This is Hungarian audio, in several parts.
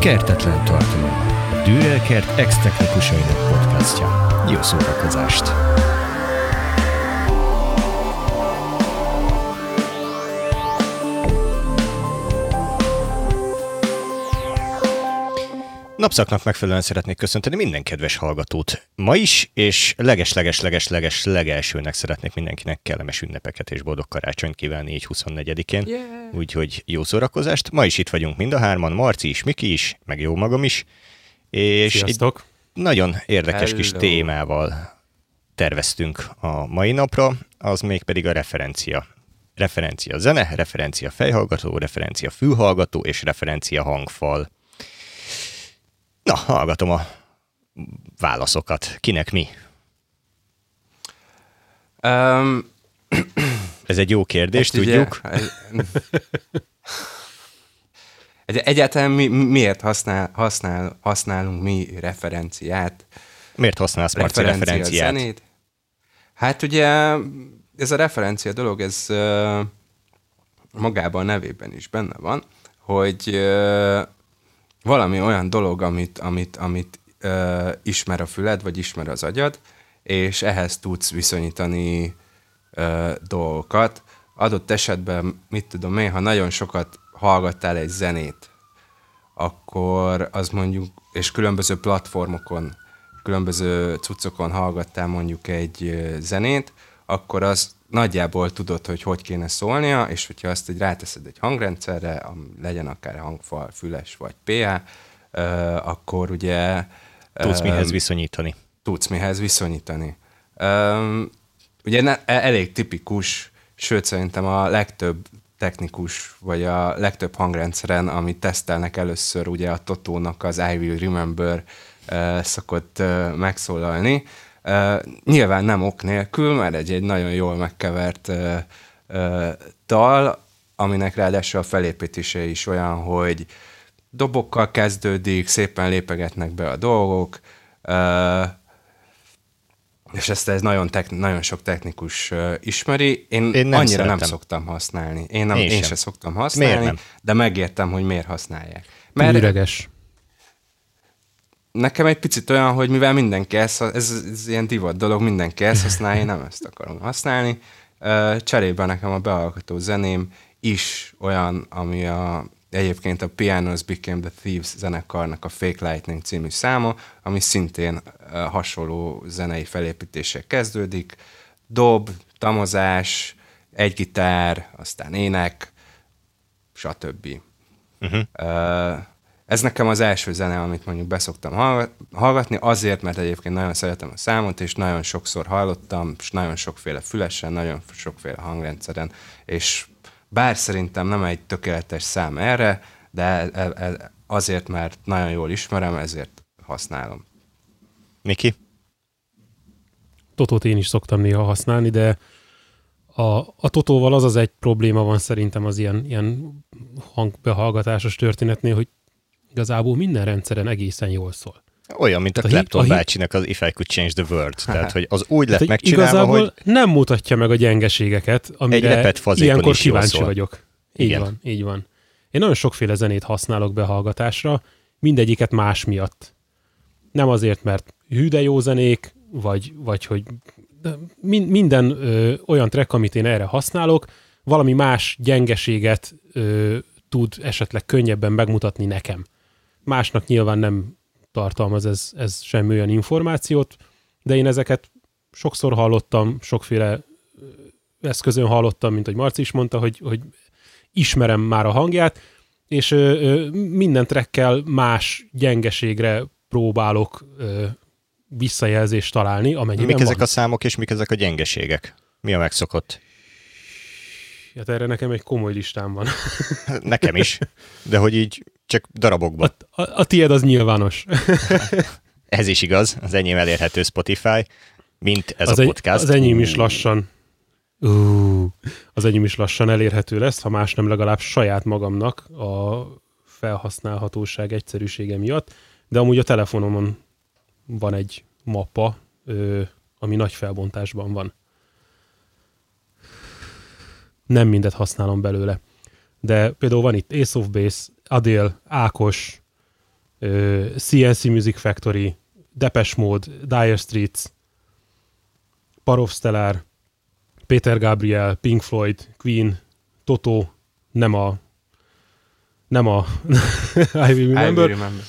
Kertetlen tartalom. A Dürer Kert ex-technikusainak podcastja. Jó szórakozást! Napszaknak megfelelően szeretnék köszönteni minden kedves hallgatót ma is, és leges-leges-leges-leges legelsőnek szeretnék mindenkinek kellemes ünnepeket és boldog karácsonyt kívánni így 24-én. Yeah. Úgyhogy jó szórakozást. Ma is itt vagyunk mind a hárman, Marci is, Miki is, meg jó magam is. És Sziasztok. egy nagyon érdekes Hello. kis témával terveztünk a mai napra, az még pedig a referencia. Referencia zene, referencia fejhallgató, referencia fülhallgató és referencia hangfal. Na, hallgatom a válaszokat. Kinek mi? Um, Ez egy jó kérdés, hát tudjuk. Ugye, egyáltalán mi, miért használ, használ, használunk mi referenciát? Miért használsz Marci referenciát? Zenét? Hát ugye ez a referencia dolog, ez magában a nevében is benne van, hogy valami olyan dolog, amit, amit, amit ö, ismer a füled, vagy ismer az agyad, és ehhez tudsz viszonyítani ö, dolgokat. Adott esetben, mit tudom én, ha nagyon sokat hallgattál egy zenét, akkor az mondjuk, és különböző platformokon, különböző cuccokon hallgattál mondjuk egy zenét, akkor az nagyjából tudod, hogy hogy kéne szólnia, és hogyha azt egy ráteszed egy hangrendszerre, legyen akár hangfal, füles vagy PA, akkor ugye... Tudsz mihez viszonyítani. Tudsz mihez viszonyítani. Ugye e, elég tipikus, sőt szerintem a legtöbb technikus, vagy a legtöbb hangrendszeren, amit tesztelnek először, ugye a Totónak az I Will Remember szokott megszólalni, Uh, nyilván nem ok nélkül, mert egy, egy nagyon jól megkevert uh, uh, dal, aminek ráadásul a felépítése is olyan, hogy dobokkal kezdődik, szépen lépegetnek be a dolgok, uh, és ezt ez nagyon, tek, nagyon sok technikus uh, ismeri. Én, én nem annyira szeretem. nem szoktam használni. Én, nem, én, én sem. szoktam használni, de megértem, hogy miért használják. Mert Üreges nekem egy picit olyan, hogy mivel mindenki ezt, ez, ez ilyen divat dolog, mindenki ezt használja, én nem ezt akarom használni. Cserében nekem a bealkotó zeném is olyan, ami a, egyébként a Pianos Became the Thieves zenekarnak a Fake Lightning című száma, ami szintén hasonló zenei felépítéssel kezdődik. Dob, tamozás, egy gitár, aztán ének, stb. Uh-huh. Uh, ez nekem az első zene, amit mondjuk beszoktam hallgatni, azért, mert egyébként nagyon szeretem a számot, és nagyon sokszor hallottam, és nagyon sokféle fülesen, nagyon sokféle hangrendszeren, és bár szerintem nem egy tökéletes szám erre, de e, e, azért, mert nagyon jól ismerem, ezért használom. Miki? Totót én is szoktam néha használni, de a, a Totóval az az egy probléma van szerintem az ilyen, ilyen hangbehallgatásos történetnél, hogy igazából minden rendszeren egészen jól szól. Olyan, mint a, a Clapton a bácsinak az If I Could Change the World. Tehát, hogy az úgy lett megcsinálva, igazából hogy... nem mutatja meg a gyengeségeket, amire ilyenkor kíváncsi szól. vagyok. Így Igen. van, így van. Én nagyon sokféle zenét használok behallgatásra, mindegyiket más miatt. Nem azért, mert hű de jó zenék, vagy, vagy hogy minden ö, olyan track, amit én erre használok, valami más gyengeséget ö, tud esetleg könnyebben megmutatni nekem. Másnak nyilván nem tartalmaz ez, ez semmi olyan információt, de én ezeket sokszor hallottam, sokféle eszközön hallottam, mint hogy Marci is mondta, hogy, hogy ismerem már a hangját, és ö, ö, minden trekkel más gyengeségre próbálok ö, visszajelzést találni, amennyiben Mik ezek van. a számok, és mik ezek a gyengeségek? Mi a megszokott? Hát erre nekem egy komoly listám van. nekem is, de hogy így csak darabokban. A, a, a tiéd az nyilvános. ez is igaz, az enyém elérhető Spotify, mint ez az a podcast. Egy, az enyém is lassan. Uh, az enyém is lassan elérhető lesz, ha más nem legalább saját magamnak a felhasználhatóság egyszerűsége miatt, de amúgy a telefonomon van egy mappa, ami nagy felbontásban van nem mindet használom belőle. De például van itt Ace of Base, Adél, Ákos, CNC Music Factory, Depeche Mode, Dire Streets, Parov Stellar, Peter Gabriel, Pink Floyd, Queen, Toto, nem a nem a I Will Remember, I will remember.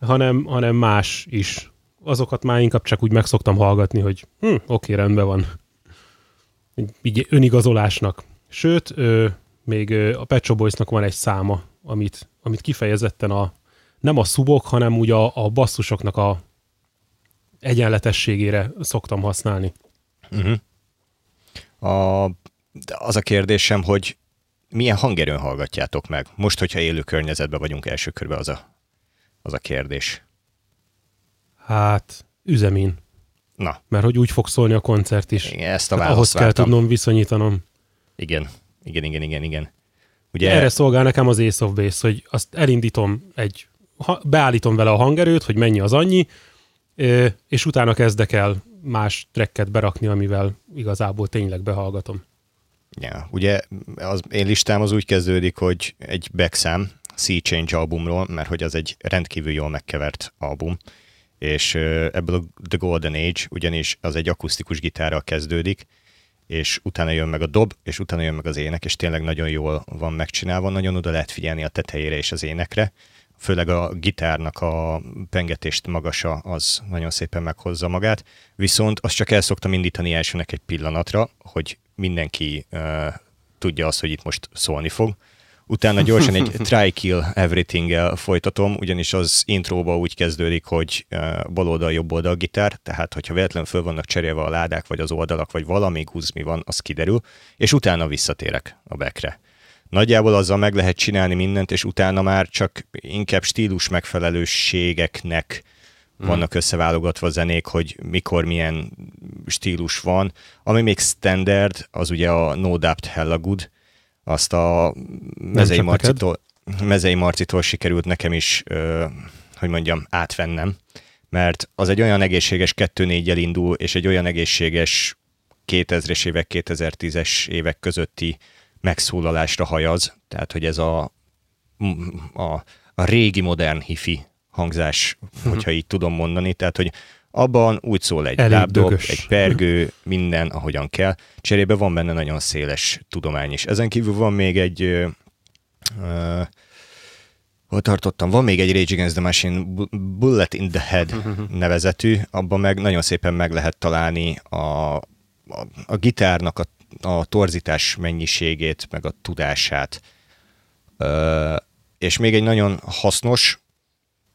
Hanem, hanem más is. Azokat már inkább csak úgy megszoktam hallgatni, hogy hm, oké, rendben van. Így önigazolásnak. Sőt, ö, még ö, a Pet Shop Boysnak van egy száma, amit, amit kifejezetten a nem a szubok, hanem úgy a, a basszusoknak a egyenletességére szoktam használni. Uh-huh. A, az a kérdésem, hogy milyen hangerőn hallgatjátok meg? Most, hogyha élő környezetben vagyunk első körben, az a, az a kérdés. Hát, üzemin. Na. Mert hogy úgy fog szólni a koncert is. Igen, ezt a hát ahhoz kell tudnom viszonyítanom. Igen, igen, igen, igen, igen. Ugye... Erre szolgál nekem az Ace of Base, hogy azt elindítom egy, beállítom vele a hangerőt, hogy mennyi az annyi, és utána kezdek el más tracket berakni, amivel igazából tényleg behallgatom. Ja, ugye az én listám az úgy kezdődik, hogy egy backszám Sea Change albumról, mert hogy az egy rendkívül jól megkevert album, és ebből a The Golden Age, ugyanis az egy akusztikus gitárral kezdődik, és utána jön meg a dob, és utána jön meg az ének, és tényleg nagyon jól van megcsinálva, nagyon oda lehet figyelni a tetejére és az énekre, főleg a gitárnak a pengetést magasa az nagyon szépen meghozza magát, viszont azt csak el szoktam indítani elsőnek egy pillanatra, hogy mindenki uh, tudja azt, hogy itt most szólni fog. Utána gyorsan egy try kill everything-el folytatom, ugyanis az intróba úgy kezdődik, hogy bal oldal, jobb oldal gitár, tehát hogyha véletlenül föl vannak cserélve a ládák, vagy az oldalak, vagy valami guzmi van, az kiderül, és utána visszatérek a backre. Nagyjából azzal meg lehet csinálni mindent, és utána már csak inkább stílus megfelelőségeknek hmm. vannak összeválogatva zenék, hogy mikor milyen stílus van. Ami még standard, az ugye a No Doubt Hella Good, azt a Mezei Marcitól, Mezei Marcitól sikerült nekem is, ö, hogy mondjam, átvennem, mert az egy olyan egészséges 2-4-jel indul, és egy olyan egészséges 2000-es évek, 2010-es évek közötti megszólalásra hajaz, tehát hogy ez a, a, a régi modern hifi hangzás, uh-huh. hogyha így tudom mondani, tehát hogy abban úgy szól egy lábdob, egy pergő, minden, ahogyan kell. Cserébe van benne nagyon széles tudomány is. Ezen kívül van még egy uh, hol tartottam? Van még egy Rage Against the Machine Bullet in the Head nevezetű, abban meg nagyon szépen meg lehet találni a, a, a gitárnak a a torzítás mennyiségét, meg a tudását. Ö, és még egy nagyon hasznos,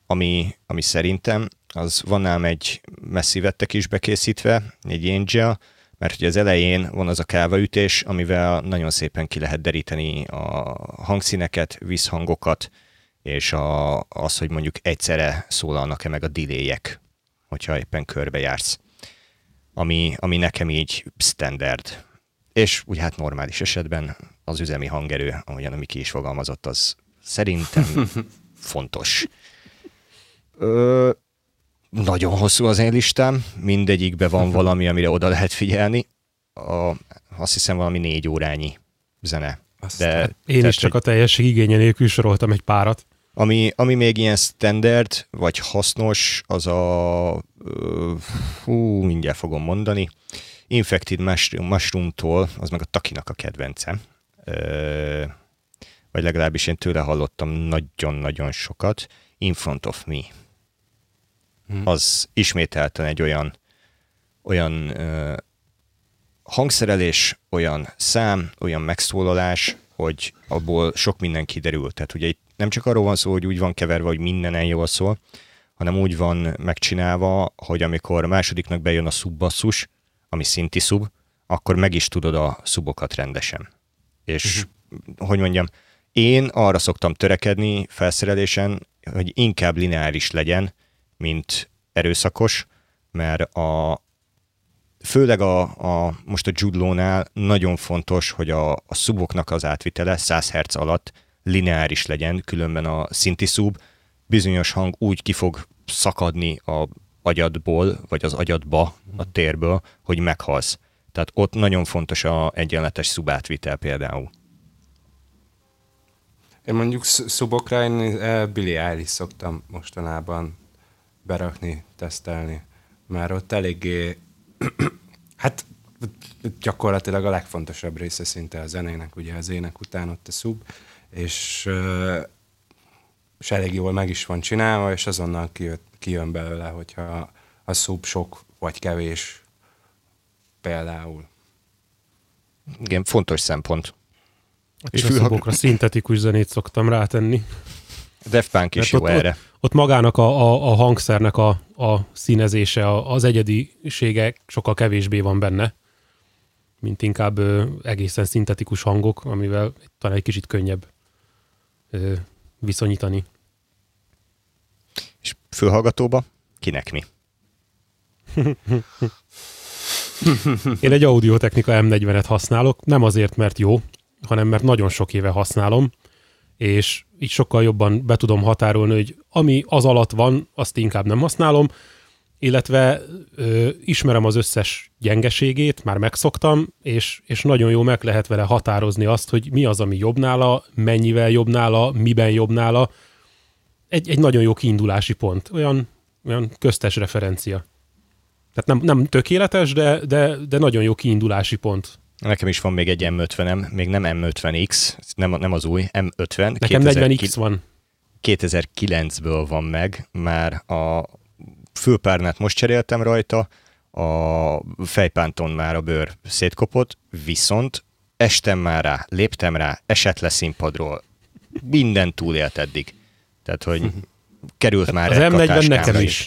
ami, ami szerintem, az van ám egy messzivettek is bekészítve, egy Angel, mert ugye az elején van az a kávaütés, amivel nagyon szépen ki lehet deríteni a hangszíneket, visszhangokat, és a, az, hogy mondjuk egyszerre szólalnak-e meg a delayek, hogyha éppen körbe jársz. Ami, ami nekem így standard és úgy hát normális esetben az üzemi hangerő, ahogyan a Miki is fogalmazott, az szerintem fontos. Ö, nagyon hosszú az én listám, mindegyikben van valami, amire oda lehet figyelni. A, azt hiszem valami négy órányi zene. De, én is csak a teljesség igénye nélkül soroltam egy párat. Ami, ami még ilyen standard, vagy hasznos, az a... Hú, mindjárt fogom mondani. Infected Mushroom-tól, az meg a Takinak a kedvencem. Vagy legalábbis én tőle hallottam nagyon-nagyon sokat. In Front of Me. Hmm. Az ismételten egy olyan olyan ö, hangszerelés, olyan szám, olyan megszólalás, hogy abból sok minden kiderül. Tehát ugye itt nem csak arról van szó, hogy úgy van keverve, hogy mindenen jól szól, hanem úgy van megcsinálva, hogy amikor a másodiknak bejön a szubbasszus, ami szinti szub, akkor meg is tudod a szubokat rendesen. És uh-huh. hogy mondjam, én arra szoktam törekedni felszerelésen, hogy inkább lineáris legyen, mint erőszakos, mert a, főleg a, a most a judlónál nagyon fontos, hogy a, a szuboknak az átvitele 100 Hz alatt lineáris legyen, különben a szinti szub bizonyos hang úgy ki fog szakadni a agyadból, vagy az agyadba, a térből, hogy meghalsz. Tehát ott nagyon fontos a egyenletes szubátvitel például. Én mondjuk szubokra én uh, Billy Eilish szoktam mostanában berakni, tesztelni, mert ott eléggé, hát gyakorlatilag a legfontosabb része szinte a zenének, ugye az ének után ott a szub, és, és elég jól meg is van csinálva, és azonnal kijött, kijön belőle, hogyha a szub sok vagy kevés például. Igen, fontos szempont. És a szubokra szintetikus zenét szoktam rátenni. Def Punk is jó ott, erre. Ott, ott magának a, a, a hangszernek a, a színezése, a, az egyedisége sokkal kevésbé van benne, mint inkább ö, egészen szintetikus hangok, amivel talán egy kicsit könnyebb ö, viszonyítani. És fülhallgatóba kinek mi? Én egy Audio-Technica M40-et használok, nem azért, mert jó, hanem mert nagyon sok éve használom, és így sokkal jobban be tudom határolni, hogy ami az alatt van, azt inkább nem használom, illetve ö, ismerem az összes gyengeségét, már megszoktam, és, és nagyon jó meg lehet vele határozni azt, hogy mi az, ami jobb nála, mennyivel jobb nála, miben jobb nála. Egy, egy nagyon jó kiindulási pont, olyan, olyan köztes referencia. Tehát nem, nem tökéletes, de, de, de nagyon jó kiindulási pont. Nekem is van még egy M50-em, még nem M50X, nem, nem az új, M50. Nekem 40X van. 2009-ből van meg, már a fülpárnát most cseréltem rajta, a fejpánton már a bőr szétkopott, viszont estem már rá, léptem rá, esett le színpadról, minden túlélt eddig. Tehát, hogy került már Az M40 nekem is.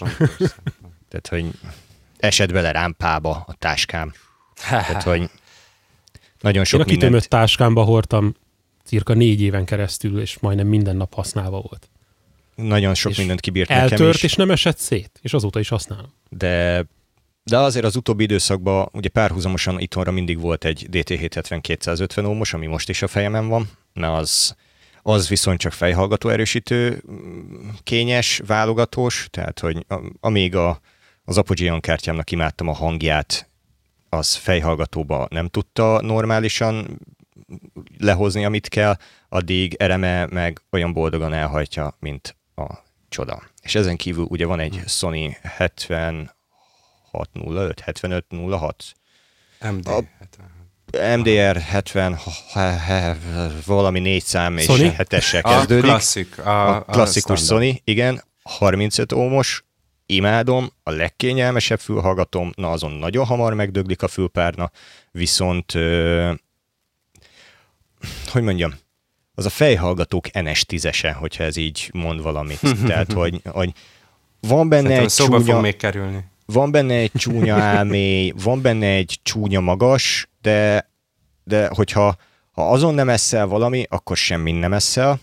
Tehát, hogy esett bele rámpába a táskám. Tehát, hogy nagyon sok Én a kitűnött táskámba hordtam cirka négy éven keresztül, és majdnem minden nap használva volt. Nagyon sok és mindent kibírt eltört, nekem is. és nem esett szét, és azóta is használom. De de azért az utóbbi időszakban ugye párhuzamosan itthonra mindig volt egy DT770 250 ohmos, ami most is a fejemen van, mert az, az viszont csak fejhallgató erősítő, kényes, válogatós, tehát hogy amíg a, az Apogee kártyámnak imádtam a hangját, az fejhallgatóba nem tudta normálisan lehozni, amit kell, addig Ereme meg olyan boldogan elhajtja, mint a csoda. És ezen kívül ugye van egy Sony 7605, 7506. MD. A, MDR 70 valami négy szám és Sony? hetessel kezdődik. A klasszik. A, a klasszikus a Sony, igen, 35 ohmos, imádom, a legkényelmesebb fülhallgatom, na azon nagyon hamar megdöglik a fülpárna, viszont ö, hogy mondjam, az a fejhallgatók NS10-ese, hogyha ez így mond valamit. Tehát, hogy, hogy van benne Szerintem egy csúnya... fog még kerülni. Van benne egy csúnya álmély, van benne egy csúnya magas, de, de hogyha ha azon nem eszel valami, akkor semmi nem eszel.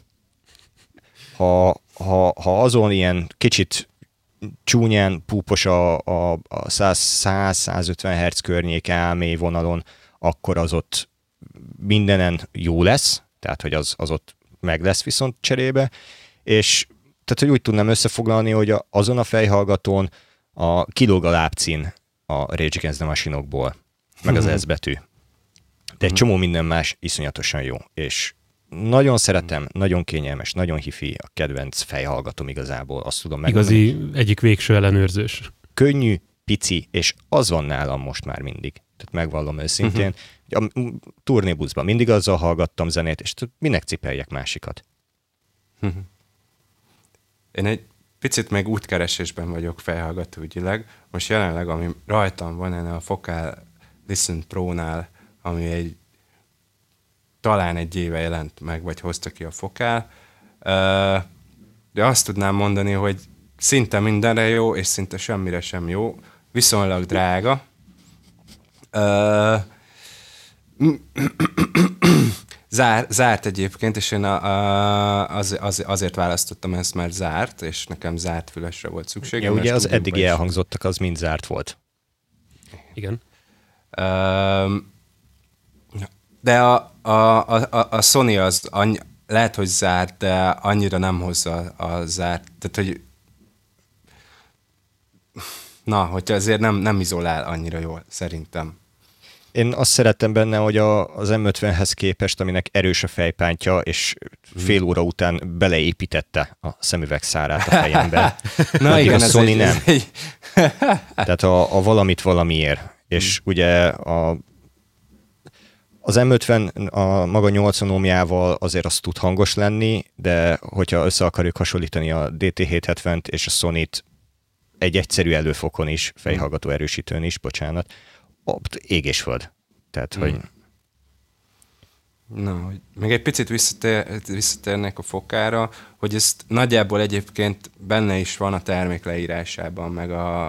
Ha, ha, ha azon ilyen kicsit csúnyán púpos a, a, a 100-150 Hz környék elmély vonalon, akkor az ott mindenen jó lesz, tehát hogy az, az ott meg lesz viszont cserébe, és tehát, hogy úgy tudnám összefoglalni, hogy a, azon a fejhallgatón a kilóg a lábcín a Rage Against the Machine-okból, meg az mhm. S betű. De egy mhm. csomó minden más iszonyatosan jó, és nagyon szeretem, nagyon kényelmes, nagyon hifi, a kedvenc fejhallgatom igazából, azt tudom meg. Igazi egyik végső ellenőrzős. Könnyű, pici, és az van nálam most már mindig. Tehát megvallom őszintén. Uh-huh. A turnébuszban mindig azzal hallgattam zenét, és minek cipeljek másikat? Uh-huh. Én egy picit még útkeresésben vagyok fejhallgatógyileg. Most jelenleg, ami rajtam van ennél a Focal Listen Pro-nál, ami egy talán egy éve jelent meg, vagy hozta ki a fokál. De azt tudnám mondani, hogy szinte mindenre jó, és szinte semmire sem jó. Viszonylag drága. Zár, zárt egyébként, és én a, a, az, az, azért választottam ezt, mert zárt, és nekem zárt fülesre volt szükségem. Ja, ugye az eddigi elhangzottak, az mind zárt volt. Igen. De a, a, a, a Sony az annyi, lehet, hogy zárt, de annyira nem hozza a zárt. Tehát, hogy na, hogyha azért nem, nem izolál annyira jól, szerintem. én azt szerettem benne, hogy a, az M50-hez képest, aminek erős a fejpántja, és fél óra után beleépítette a szemüveg szárát a fejembe. Na igen, a Sony egy, nem. Egy... Tehát a, a valamit valamiért. És hmm. ugye a az M50 a maga 8 ohmjával azért az tud hangos lenni, de hogyha össze akarjuk hasonlítani a DT770-t és a Sony-t egy egyszerű előfokon is, fejhallgató erősítőn is, bocsánat, ott ég és föld. Tehát, hmm. hogy... Na, hogy még egy picit visszatér, visszatérnék a fokára, hogy ezt nagyjából egyébként benne is van a termék leírásában, meg a,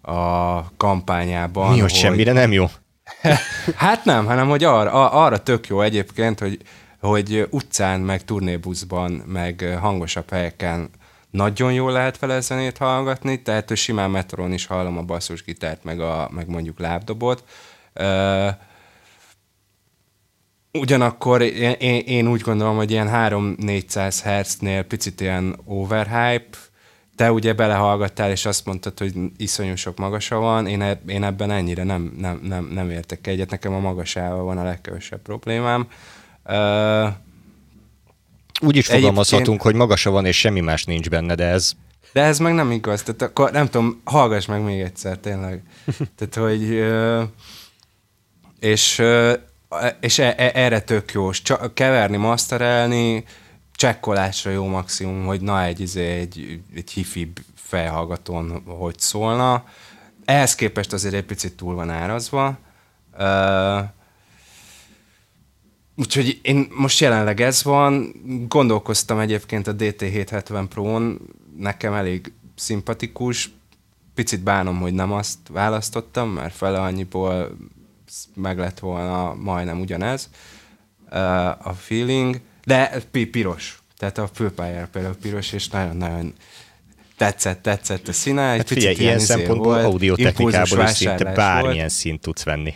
a kampányában. Mi, hogy, hogy semmire nem jó? hát nem, hanem hogy arra, arra tök jó egyébként, hogy, hogy utcán, meg turnébuszban, meg hangosabb helyeken nagyon jól lehet vele zenét hallgatni, tehát hogy simán metron is hallom a basszusgitárt, meg, a, meg mondjuk lábdobot. Ugyanakkor én, én, én úgy gondolom, hogy ilyen 3-400 Hz-nél picit ilyen overhype, te ugye belehallgattál, és azt mondtad, hogy iszonyú sok magasa van, én, e, én ebben ennyire nem, nem, nem, nem értek egyet, nekem a magasával van a legkevesebb problémám. Uh, úgy is fogalmazhatunk, Egyébként... hogy magasa van, és semmi más nincs benne, de ez... De ez meg nem igaz. Tehát akkor nem tudom, hallgass meg még egyszer, tényleg. Tehát, hogy... És, és e, e, erre tök jó. Csak keverni, maszterelni, csekkolásra jó maximum, hogy na egy, izé, egy, egy hifi felhallgatón hogy szólna. Ehhez képest azért egy picit túl van árazva. Uh, Úgyhogy én most jelenleg ez van, gondolkoztam egyébként a DT770 Pro-n, nekem elég szimpatikus, picit bánom, hogy nem azt választottam, mert fele annyiból meg lett volna majdnem ugyanez a feeling, de piros, tehát a főpályára például piros, és nagyon-nagyon tetszett, tetszett a színe. Egy hát figyelj, ilyen izé szempontból audio technikából is szinte bármilyen volt. szint tudsz venni.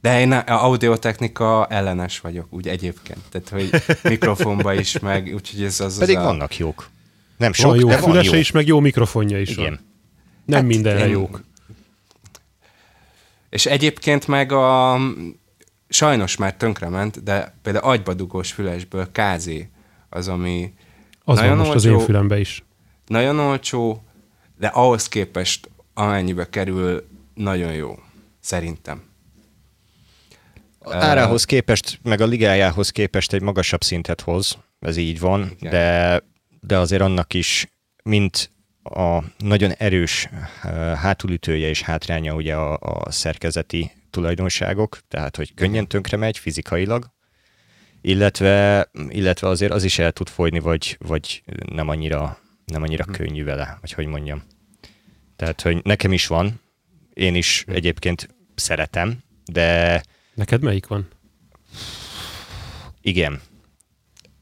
De én audiotechnika ellenes vagyok, úgy egyébként. Tehát, hogy mikrofonba is, meg úgyhogy ez az Pedig az a... vannak jók. Nem sok, van jó de fülese van jó. is, meg jó mikrofonja is Igen. van. Nem hát mindenre én... jók. És egyébként meg a sajnos már tönkrement, de például agybadugós fülesből kázé az, ami az nagyon van most olcsó, az én fülembe is. Nagyon olcsó, de ahhoz képest amennyibe kerül, nagyon jó. Szerintem. Árához képest, meg a ligájához képest egy magasabb szintet hoz, ez így van, de, de azért annak is, mint a nagyon erős eh, hátulütője és hátránya ugye a, a szerkezeti tulajdonságok, tehát hogy könnyen tönkre megy fizikailag, illetve, illetve azért az is el tud folyni, vagy, vagy nem annyira, nem annyira hmm. könnyű vele, vagy hogy mondjam. Tehát, hogy nekem is van, én is hmm. egyébként szeretem, de Neked melyik van? Igen.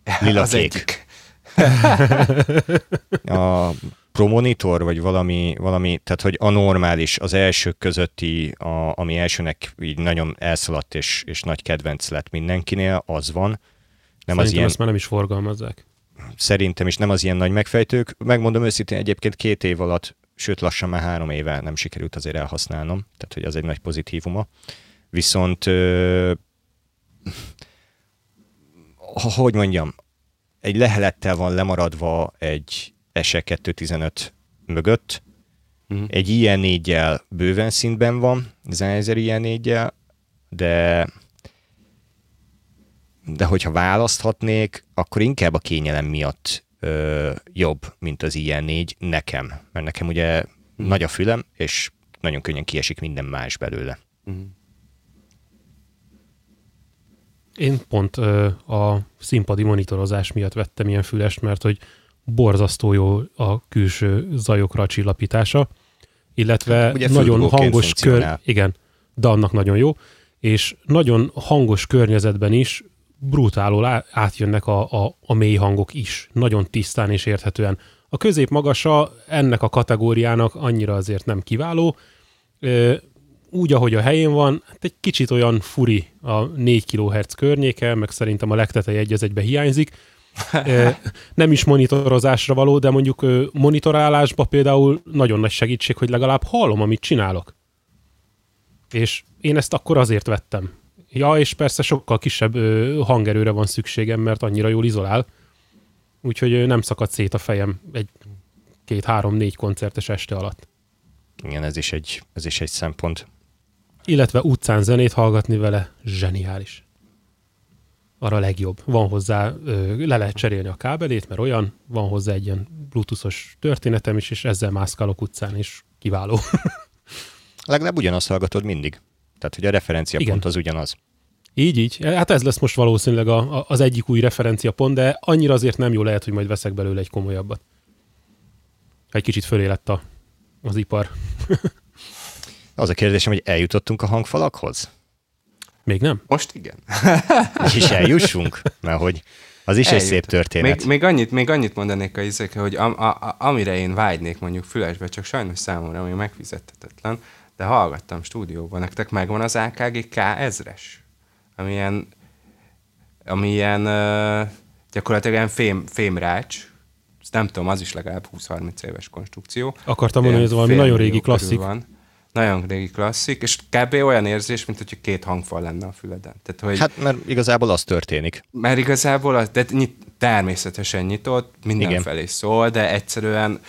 Lila az kék. a promonitor, vagy valami, valami, tehát hogy a normális, az elsők közötti, a, ami elsőnek így nagyon elszaladt és, és nagy kedvenc lett mindenkinél, az van. Nem Szerintem az ilyen, ezt már nem is forgalmazzák. Szerintem is nem az ilyen nagy megfejtők. Megmondom őszintén, egyébként két év alatt, sőt lassan már három éve nem sikerült azért elhasználnom, tehát hogy az egy nagy pozitívuma. Viszont hogy mondjam, egy lehelettel van lemaradva egy SE 215 mögött, uh-huh. egy ilyen négyel bőven szintben van, Sennheiser ilyen négyel, de de hogyha választhatnék, akkor inkább a kényelem miatt ö, jobb, mint az ilyen négy nekem. Mert nekem ugye uh-huh. nagy a fülem, és nagyon könnyen kiesik minden más belőle. Uh-huh. Én pont ö, a színpadi monitorozás miatt vettem ilyen fülest, mert hogy borzasztó jó a külső zajokra a csillapítása, illetve Ugye nagyon hangos kör... Igen, de annak nagyon jó, és nagyon hangos környezetben is brutálul átjönnek a, a, a mély hangok is, nagyon tisztán és érthetően. A közép-magasa ennek a kategóriának annyira azért nem kiváló, úgy, ahogy a helyén van, hát egy kicsit olyan furi a 4 kHz környéke, meg szerintem a legtetei egy egybe hiányzik. Nem is monitorozásra való, de mondjuk monitorálásba például nagyon nagy segítség, hogy legalább hallom, amit csinálok. És én ezt akkor azért vettem. Ja, és persze sokkal kisebb hangerőre van szükségem, mert annyira jól izolál. Úgyhogy nem szakad szét a fejem egy két, három, négy koncertes este alatt. Igen, ez is egy, ez is egy szempont. Illetve utcán zenét hallgatni vele, zseniális. Arra a legjobb. Van hozzá, le lehet cserélni a kábelét, mert olyan, van hozzá egy ilyen bluetoothos történetem is, és ezzel mászkálok utcán, és kiváló. Legalább ugyanazt hallgatod mindig. Tehát, hogy a referenciapont Igen. az ugyanaz. Így, így. Hát ez lesz most valószínűleg a, a, az egyik új referenciapont, de annyira azért nem jó lehet, hogy majd veszek belőle egy komolyabbat. Egy kicsit fölé lett a, az ipar. az a kérdésem, hogy eljutottunk a hangfalakhoz? Még nem? Most igen. És eljussunk? Mert hogy az is Eljut. egy szép történet. Még, még, annyit, még annyit mondanék a izéke, hogy am, a, a, amire én vágynék mondjuk fülesbe, csak sajnos számomra ami megfizethetetlen, de hallgattam stúdióban, nektek megvan az AKG K1000-es? Amilyen, amilyen uh, gyakorlatilag ilyen fém, fémrács, nem tudom, az is legalább 20-30 éves konstrukció. Akartam mondani, hogy ez valami nagyon régi klasszik. Van. Nagyon régi klasszik, és kb. olyan érzés, mint hogy két hangfal lenne a füleden. Tehát, hogy, hát, mert igazából az történik. Mert igazából az, de nyit, természetesen nyitott, mindenfelé szól, de egyszerűen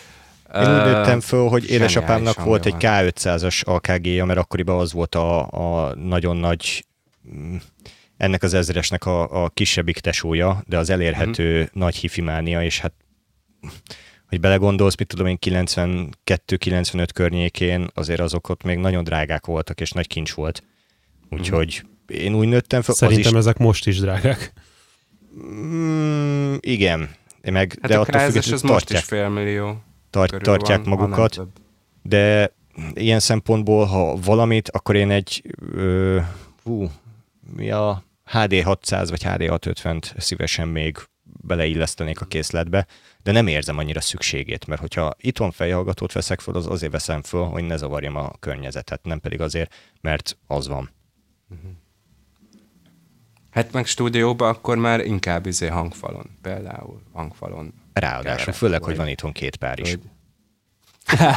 én úgy nőttem föl, hogy édesapámnak volt egy K500-as AKG-ja, mert akkoriban az volt a, a nagyon nagy mm, ennek az ezresnek a, a kisebbik tesója, de az elérhető mm-hmm. nagy hifimánia, és hát hogy belegondolsz, mit tudom én, 92-95 környékén azért azok ott még nagyon drágák voltak, és nagy kincs volt. Úgyhogy én úgy nőttem fel. Szerintem is... ezek most is drágák. Mm, igen. Meg, hát de a attól függetlenül az most is félmillió. Tart, tartják van, magukat. De ilyen szempontból, ha valamit, akkor én egy ö, hú, mi a HD 600 vagy HD 650-t szívesen még beleillesztenék a készletbe, de nem érzem annyira szükségét, mert hogyha itthon fejhallgatót veszek fel, az azért veszem föl, hogy ne zavarjam a környezetet, nem pedig azért, mert az van. Mhm. Hát meg stúdióban akkor már inkább izé hangfalon, például hangfalon. Ráadásul, főleg, hogy van itthon két pár is.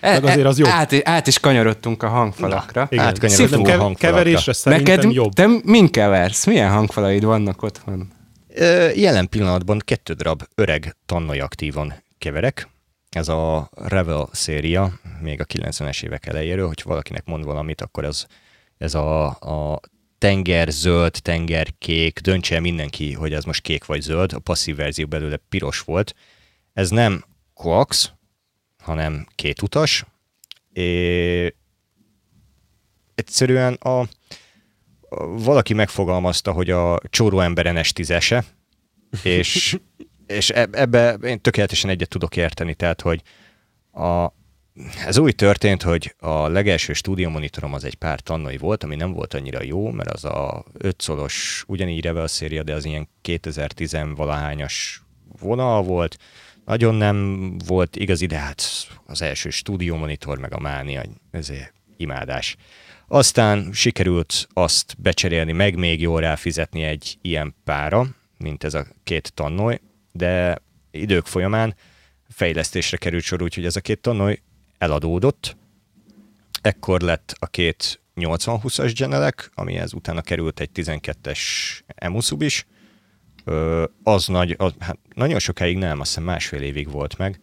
Meg azért az jobb. Át, át is kanyarodtunk a hangfalakra. Na, igen. Átkanyarodtunk a hangfalakra. Keverésre szerintem Neked, jobb. Te min keversz? Milyen hangfalaid vannak otthon? Jelen pillanatban kettő darab öreg tannai aktívan keverek. Ez a Revel széria, még a 90-es évek elejéről, hogy valakinek mond valamit, akkor ez, ez a, a tenger zöld, tenger kék, döntse el mindenki, hogy ez most kék vagy zöld, a passzív verzió belőle piros volt. Ez nem coax, hanem két utas. É, egyszerűen a, valaki megfogalmazta, hogy a csóró ember ns tízese, és, és ebbe én tökéletesen egyet tudok érteni, tehát, hogy a, ez úgy történt, hogy a legelső stúdiómonitorom az egy pár tannai volt, ami nem volt annyira jó, mert az a 5 szolos, ugyanígy Revel széria, de az ilyen 2010 valahányas vonal volt, nagyon nem volt igazi, de hát az első stúdiómonitor meg a mánia, ezért imádás. Aztán sikerült azt becserélni, meg még jól ráfizetni egy ilyen pára, mint ez a két tannoly, de idők folyamán fejlesztésre került sor, úgyhogy ez a két tannoly eladódott. Ekkor lett a két 80-20-as genelek, amihez utána került egy 12-es emusub is, az nagy, az, hát nagyon sokáig nem, azt hiszem másfél évig volt meg,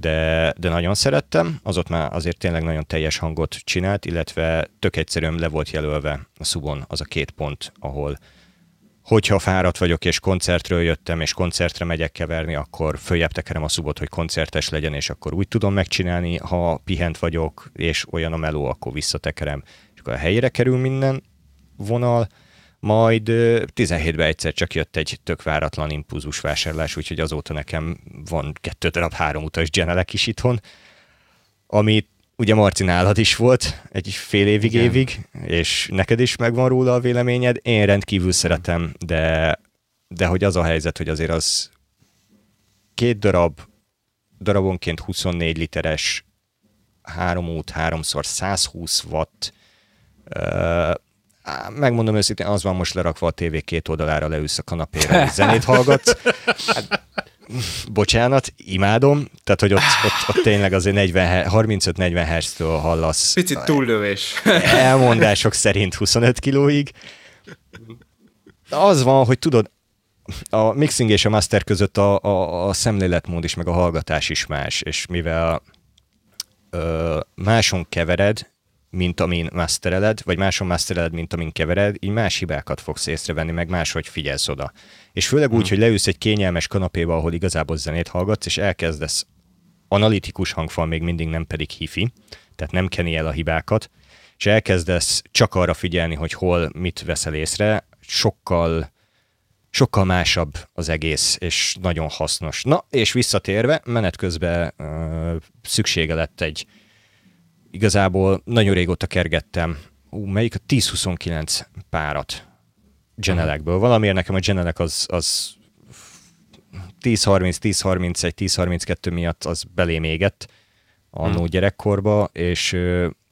de, de nagyon szerettem, az ott már azért tényleg nagyon teljes hangot csinált, illetve tök egyszerűen le volt jelölve a szubon az a két pont, ahol hogyha fáradt vagyok és koncertről jöttem, és koncertre megyek keverni, akkor följebb tekerem a szubot, hogy koncertes legyen, és akkor úgy tudom megcsinálni, ha pihent vagyok, és olyan a meló, akkor visszatekerem, és akkor a helyére kerül minden vonal, majd 17-ben egyszer csak jött egy tök váratlan impulzus vásárlás, úgyhogy azóta nekem van kettő darab három utas genelek is itthon, ami ugye Marci nálad is volt egy fél évig Igen. évig, és neked is megvan róla a véleményed. Én rendkívül szeretem, de, de hogy az a helyzet, hogy azért az két darab, darabonként 24 literes, három út, háromszor 120 watt, megmondom őszintén, az van most lerakva a tévé két oldalára, leülsz a kanapére, és zenét hallgatsz. Hát, bocsánat, imádom, tehát hogy ott, ott, ott tényleg azért 35-40 Hz-től hallasz. Picit túllövés. Elmondások szerint 25 kilóig. Az van, hogy tudod, a mixing és a master között a, a, a szemléletmód is, meg a hallgatás is más, és mivel ö, máson kevered, mint amin mastereled, vagy máson mastereled, mint amin kevered, így más hibákat fogsz észrevenni, meg máshogy figyelsz oda. És főleg úgy, hmm. hogy leülsz egy kényelmes kanapéba, ahol igazából zenét hallgatsz, és elkezdesz analitikus hangfal, még mindig nem pedig hifi, tehát nem keni el a hibákat, és elkezdesz csak arra figyelni, hogy hol mit veszel észre, sokkal sokkal másabb az egész, és nagyon hasznos. Na, és visszatérve, menet közben uh, szüksége lett egy, igazából nagyon régóta kergettem, ú, melyik a 10-29 párat Genelekből. Valamiért nekem a Genelek az, az 10-30, 10-31, 10-32 miatt az belém égett annó hmm. gyerekkorba, és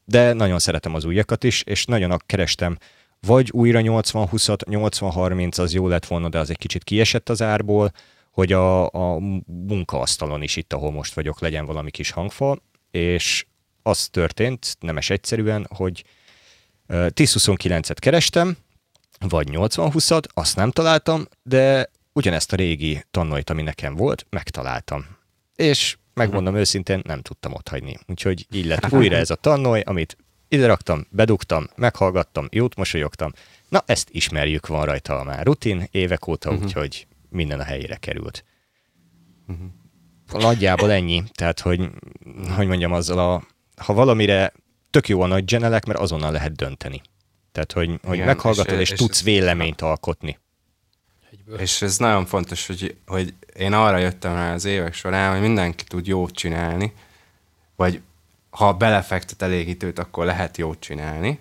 de nagyon szeretem az újakat is, és nagyon kerestem vagy újra 80-20-at, 80-30 az jó lett volna, de az egy kicsit kiesett az árból, hogy a, a munkaasztalon is itt, ahol most vagyok, legyen valami kis hangfal, és az történt, nemes egyszerűen, hogy 10-29-et kerestem, vagy 80-20-at, azt nem találtam, de ugyanezt a régi tannoit, ami nekem volt, megtaláltam. És megmondom uh-huh. őszintén, nem tudtam otthagyni. Úgyhogy így lett újra ez a tannoly, amit ide raktam, bedugtam, meghallgattam, jót mosolyogtam. Na, ezt ismerjük, van rajta már rutin évek óta, uh-huh. úgyhogy minden a helyére került. Uh-huh. Nagyjából ennyi. Tehát, hogy, hogy mondjam, azzal a, ha valamire tök jó a nagy genelek, mert azonnal lehet dönteni. Tehát, hogy, Igen, hogy meghallgatod, és, és, és tudsz véleményt alkotni. És ez nagyon fontos, hogy, hogy én arra jöttem rá az évek során, hogy mindenki tud jót csinálni, vagy ha belefektet elég időt, akkor lehet jót csinálni,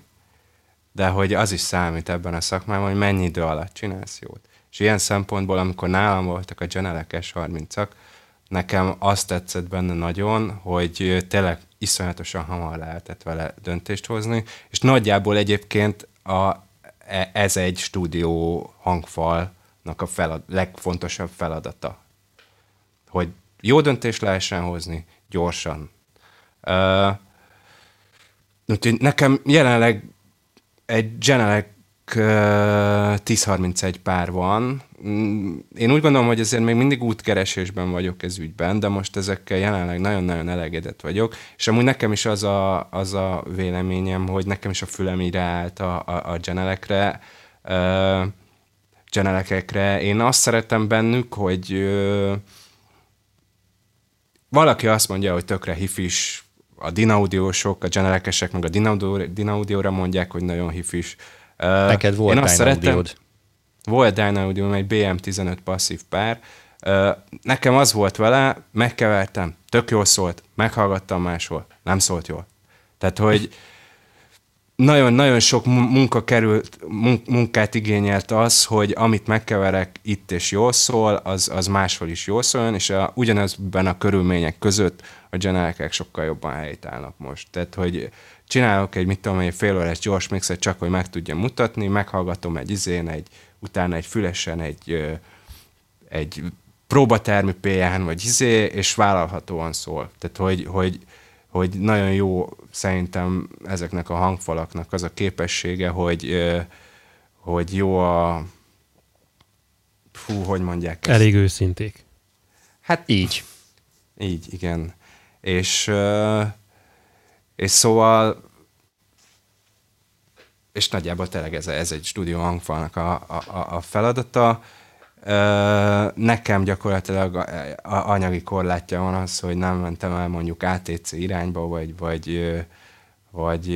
de hogy az is számít ebben a szakmában, hogy mennyi idő alatt csinálsz jót. És ilyen szempontból, amikor nálam voltak a Genelek S30-ak, nekem azt tetszett benne nagyon, hogy tényleg iszonyatosan hamar lehetett vele döntést hozni, és nagyjából egyébként a, e, ez egy stúdió hangfalnak a felad, legfontosabb feladata. Hogy jó döntést lehessen hozni, gyorsan, Uh, úgyhogy nekem jelenleg egy Genelec 1031 pár van. Mm, én úgy gondolom, hogy azért még mindig útkeresésben vagyok ez ügyben, de most ezekkel jelenleg nagyon-nagyon elegedett vagyok, és amúgy nekem is az a, az a véleményem, hogy nekem is a fülem így ráállt a, a, a Genelekre, uh. Én azt szeretem bennük, hogy uh, valaki azt mondja, hogy tökre hifis, a Dinaudiósok, a generekesek meg a Dinaudióra mondják, hogy nagyon hifis. Neked volt Én azt szerettem, volt Dynaudio, egy BM15 passzív pár. Nekem az volt vele, megkevertem, tök jól szólt, meghallgattam máshol, nem szólt jól. Tehát, hogy nagyon-nagyon sok munka került, munkát igényelt az, hogy amit megkeverek itt és jól szól, az, az máshol is jól szól, és a, ugyanezben a körülmények között a generikek sokkal jobban helytállnak most. Tehát, hogy csinálok egy, mit tudom, egy fél órás gyors mixet, csak hogy meg tudjam mutatni, meghallgatom egy izén, egy, utána egy fülesen, egy, egy próbatermi PN, vagy izé, és vállalhatóan szól. Tehát, hogy, hogy, hogy nagyon jó szerintem ezeknek a hangfalaknak az a képessége, hogy, hogy jó a fú, hogy mondják ezt? Elég őszinték. Hát így. Így, igen. És, és szóval és nagyjából tényleg ez, ez egy stúdió hangfalnak a, a, a feladata. Nekem gyakorlatilag anyagi korlátja van az, hogy nem mentem el mondjuk ATC irányba, vagy, vagy, vagy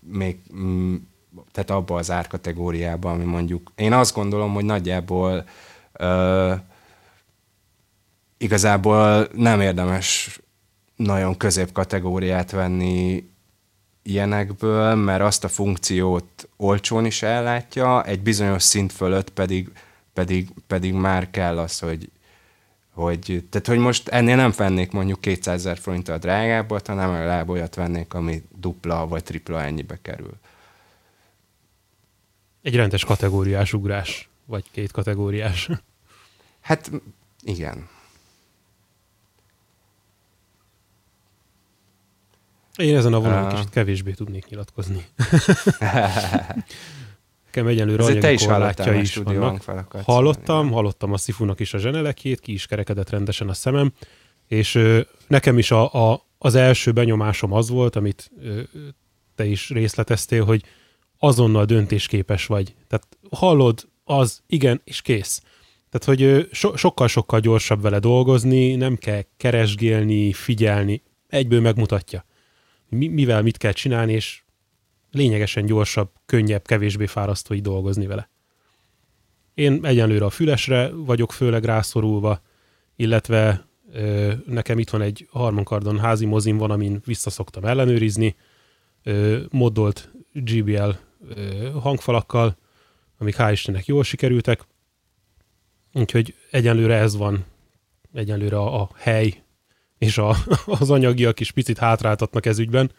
még tehát abba az árkategóriába, ami mondjuk, én azt gondolom, hogy nagyjából igazából nem érdemes nagyon középkategóriát venni ilyenekből, mert azt a funkciót olcsón is ellátja, egy bizonyos szint fölött pedig, pedig, pedig már kell az, hogy, hogy, tehát, hogy most ennél nem vennék mondjuk 200 ezer forinttal drágábbat, hanem legalább olyat vennék, ami dupla vagy tripla ennyibe kerül. Egy rendes kategóriás ugrás, vagy két kategóriás. Hát Igen. Én ezen a vonalon uh... kicsit kevésbé tudnék nyilatkozni. Nekem egyenlőre anyagi te is korlátja is vannak. Hallottam, hallottam a Szifunak is a zsenelekét, ki is kerekedett rendesen a szemem, és ö, nekem is a, a, az első benyomásom az volt, amit ö, te is részleteztél, hogy azonnal döntésképes vagy. Tehát hallod, az, igen, és kész. Tehát, hogy so, sokkal-sokkal gyorsabb vele dolgozni, nem kell keresgélni, figyelni, egyből megmutatja, mi, mivel mit kell csinálni, és lényegesen gyorsabb, könnyebb, kevésbé fárasztó így dolgozni vele. Én egyenlőre a fülesre vagyok főleg rászorulva, illetve ö, nekem itt van egy harmankardon házi mozim van, amin visszaszoktam ellenőrizni, ö, moddolt GBL ö, hangfalakkal, amik hál' Istennek jól sikerültek, úgyhogy egyenlőre ez van, egyenlőre a, a hely és a, az anyagiak is picit hátráltatnak ez ügyben,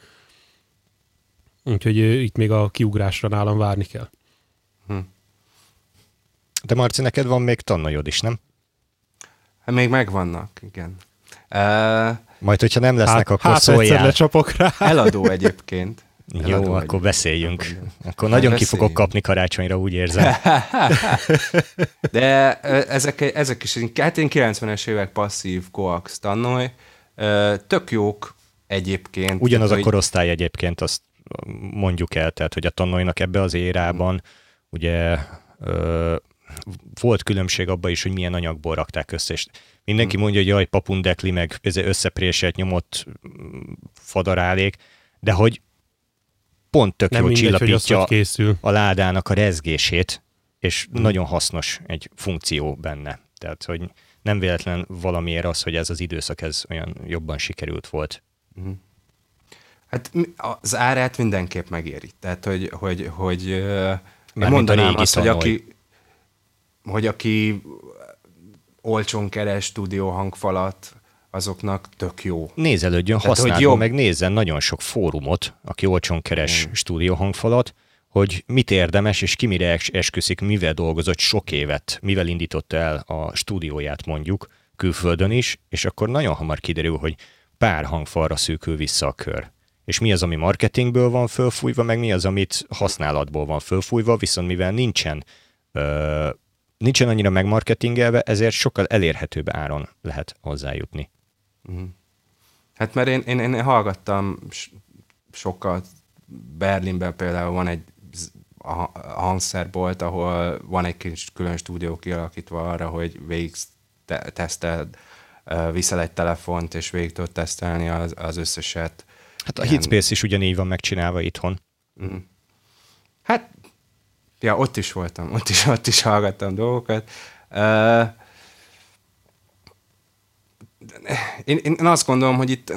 Úgyhogy itt még a kiugrásra nálam várni kell. Hm. De Marci, neked van még tannajod is, nem? Hát még megvannak, igen. Uh, Majd, hogyha nem lesznek, hát, akkor hát szóljál. lecsapok rá. Eladó egyébként. Eladó Jó, egyébként. akkor beszéljünk. Akkor hát nagyon beszéljünk. ki fogok kapni karácsonyra, úgy érzem. De ezek, ezek is, hát én 90-es évek passzív coax tannoly, tök jók egyébként. Ugyanaz tehát, a korosztály egyébként, azt mondjuk el, tehát hogy a tanulóinak ebbe az érában ugye ö, volt különbség abban is, hogy milyen anyagból rakták össze, és mindenki mondja, hogy jaj, papundekli, meg összepréselt nyomott fadarálék, de hogy pont tök jó csillapítja készül. a ládának a rezgését, és hmm. nagyon hasznos egy funkció benne. Tehát, hogy nem véletlen valamiért az, hogy ez az időszak ez olyan jobban sikerült volt. Hmm. Hát az árát mindenképp megéri. Tehát, hogy, hogy, hogy én mondanám azt, hogy aki, hogy aki olcsón keres stúdió hangfalat, azoknak tök jó. Nézelődjön, használjon, meg nézzen nagyon sok fórumot, aki olcsón keres mm. stúdió hangfalat, hogy mit érdemes, és ki mire esküszik, mivel dolgozott sok évet, mivel indította el a stúdióját mondjuk, külföldön is, és akkor nagyon hamar kiderül, hogy pár hangfalra szűkül vissza a kör és mi az, ami marketingből van fölfújva, meg mi az, amit használatból van fölfújva, viszont mivel nincsen, ö, nincsen annyira megmarketingelve, ezért sokkal elérhetőbb áron lehet hozzájutni. Mm. Hát mert én, én, én hallgattam sokat, Berlinben például van egy hangszerbolt, ahol van egy kis külön stúdió kialakítva arra, hogy végig te- teszted, viszel egy telefont, és végig tudod tesztelni az, az összeset Hát a Hitspace is ugyanígy van megcsinálva itthon. Mm. Hát, ja, ott is voltam, ott is, ott is hallgattam dolgokat. Uh, én, én azt gondolom, hogy itt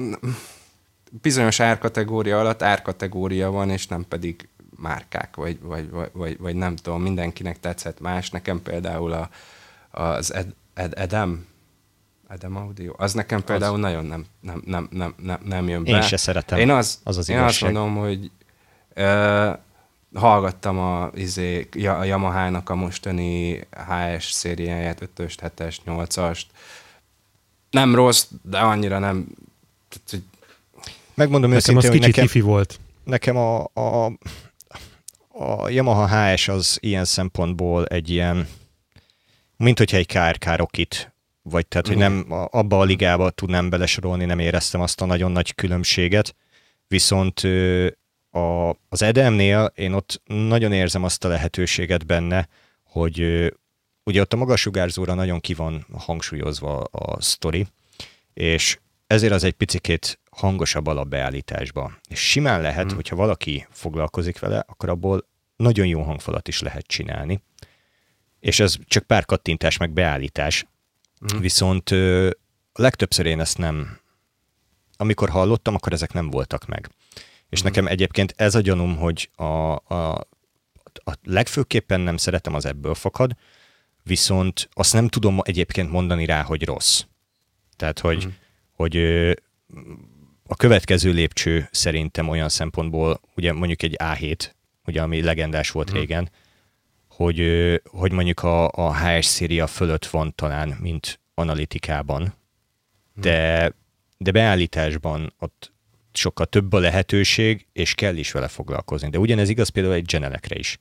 bizonyos árkategória alatt árkategória van, és nem pedig márkák, vagy, vagy, vagy, vagy nem tudom, mindenkinek tetszett más. Nekem például a, az Ed, Ed, Edem, Adam Audio. Az nekem például az... nagyon nem, nem, nem, nem, nem, nem jön be. Én se szeretem. Én, az, az, az én azt mondom, hogy uh, hallgattam a, izé, a Yamaha-nak a mostani HS szériáját, 5-öst, 7-est, 8-ast. Nem rossz, de annyira nem... Megmondom nekem őszintén, az kicsit nekem, volt. Nekem a, a, a Yamaha HS az ilyen szempontból egy ilyen, mint hogyha egy KRK Rockit vagy tehát, hogy nem abba a ligába tudnám belesorolni, nem éreztem azt a nagyon nagy különbséget, viszont a, az Edemnél én ott nagyon érzem azt a lehetőséget benne, hogy ugye ott a magasugárzóra nagyon ki van hangsúlyozva a sztori, és ezért az egy picikét hangosabb alapbeállításba. És simán lehet, mm. hogyha valaki foglalkozik vele, akkor abból nagyon jó hangfalat is lehet csinálni. És ez csak pár kattintás meg beállítás, Mm. Viszont a legtöbbször én ezt nem, amikor hallottam, akkor ezek nem voltak meg. És mm. nekem egyébként ez a gyanúm, hogy a, a, a legfőképpen nem szeretem az ebből fakad, viszont azt nem tudom egyébként mondani rá, hogy rossz. Tehát, hogy, mm. hogy a következő lépcső szerintem olyan szempontból, ugye mondjuk egy A7, ugye ami legendás volt mm. régen, hogy, hogy mondjuk a, a HS széria fölött van talán, mint analitikában, de, de beállításban ott sokkal több a lehetőség, és kell is vele foglalkozni. De ugyanez igaz például egy genelekre is.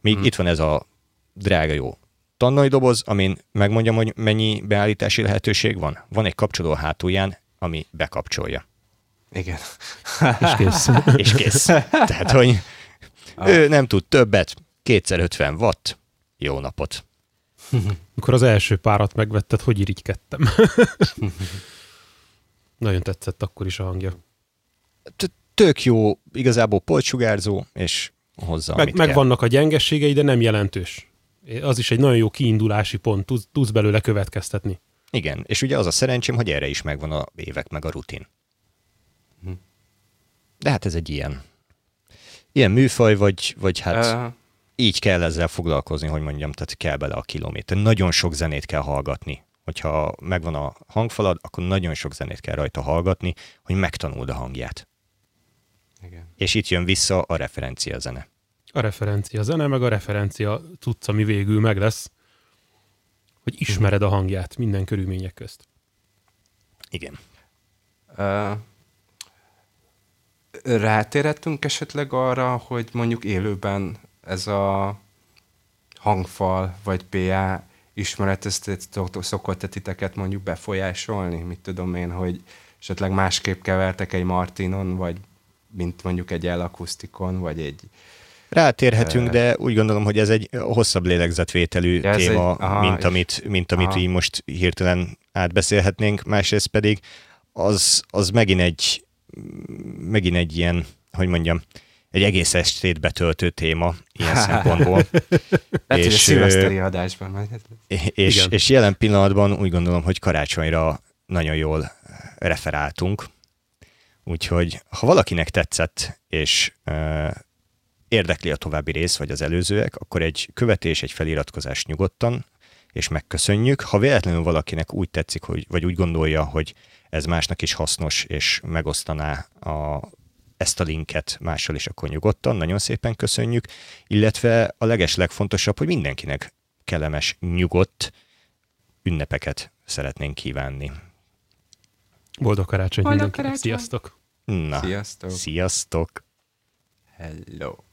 Még hmm. itt van ez a drága jó tannai doboz, amin megmondjam, hogy mennyi beállítási lehetőség van. Van egy kapcsoló hátulján, ami bekapcsolja. Igen. És kész. és kész. Tehát, hogy ah. ő nem tud többet, kétszer 50 watt, jó napot. Mikor az első párat megvetted, hogy irigykedtem. Nagyon tetszett akkor is a hangja. Tök jó, igazából polcsugárzó, és hozzá, meg, meg vannak a gyengességei, de nem jelentős. Az is egy nagyon jó kiindulási pont, tudsz, tudsz belőle következtetni. Igen, és ugye az a szerencsém, hogy erre is megvan a évek meg a rutin. Hm. De hát ez egy ilyen, ilyen műfaj, vagy, vagy hát uh. így kell ezzel foglalkozni, hogy mondjam, tehát kell bele a kilométer. Nagyon sok zenét kell hallgatni. Hogyha megvan a hangfalad, akkor nagyon sok zenét kell rajta hallgatni, hogy megtanuld a hangját. Igen. És itt jön vissza a referencia zene. A referencia zene, meg a referencia tudsz, ami végül meg lesz, hogy ismered a hangját minden körülmények közt. Igen. Uh, rátérhetünk esetleg arra, hogy mondjuk élőben ez a hangfal vagy PA ismeret, ezt szokott titeket mondjuk befolyásolni? Mit tudom én, hogy esetleg másképp kevertek egy Martinon, vagy mint mondjuk egy elakusztikon, vagy egy... Rátérhetünk, uh, de úgy gondolom, hogy ez egy hosszabb lélegzetvételű téma, egy, aha, mint amit, mint amit így most hirtelen átbeszélhetnénk. Másrészt pedig az, az megint egy megint egy ilyen, hogy mondjam, egy egész estét betöltő téma ilyen szempontból. és, a adásban majd. És, és jelen pillanatban úgy gondolom, hogy karácsonyra nagyon jól referáltunk. Úgyhogy ha valakinek tetszett, és uh, érdekli a további rész, vagy az előzőek, akkor egy követés, egy feliratkozás nyugodtan, és megköszönjük. Ha véletlenül valakinek úgy tetszik, hogy, vagy úgy gondolja, hogy ez másnak is hasznos, és megosztaná a, ezt a linket mással is, akkor nyugodtan, nagyon szépen köszönjük, illetve a leges legfontosabb, hogy mindenkinek kellemes, nyugodt ünnepeket szeretnénk kívánni. Boldog karácsony Boldog mindenkinek, karácsony. sziasztok! Na, sziasztok! Sziasztok! Hello!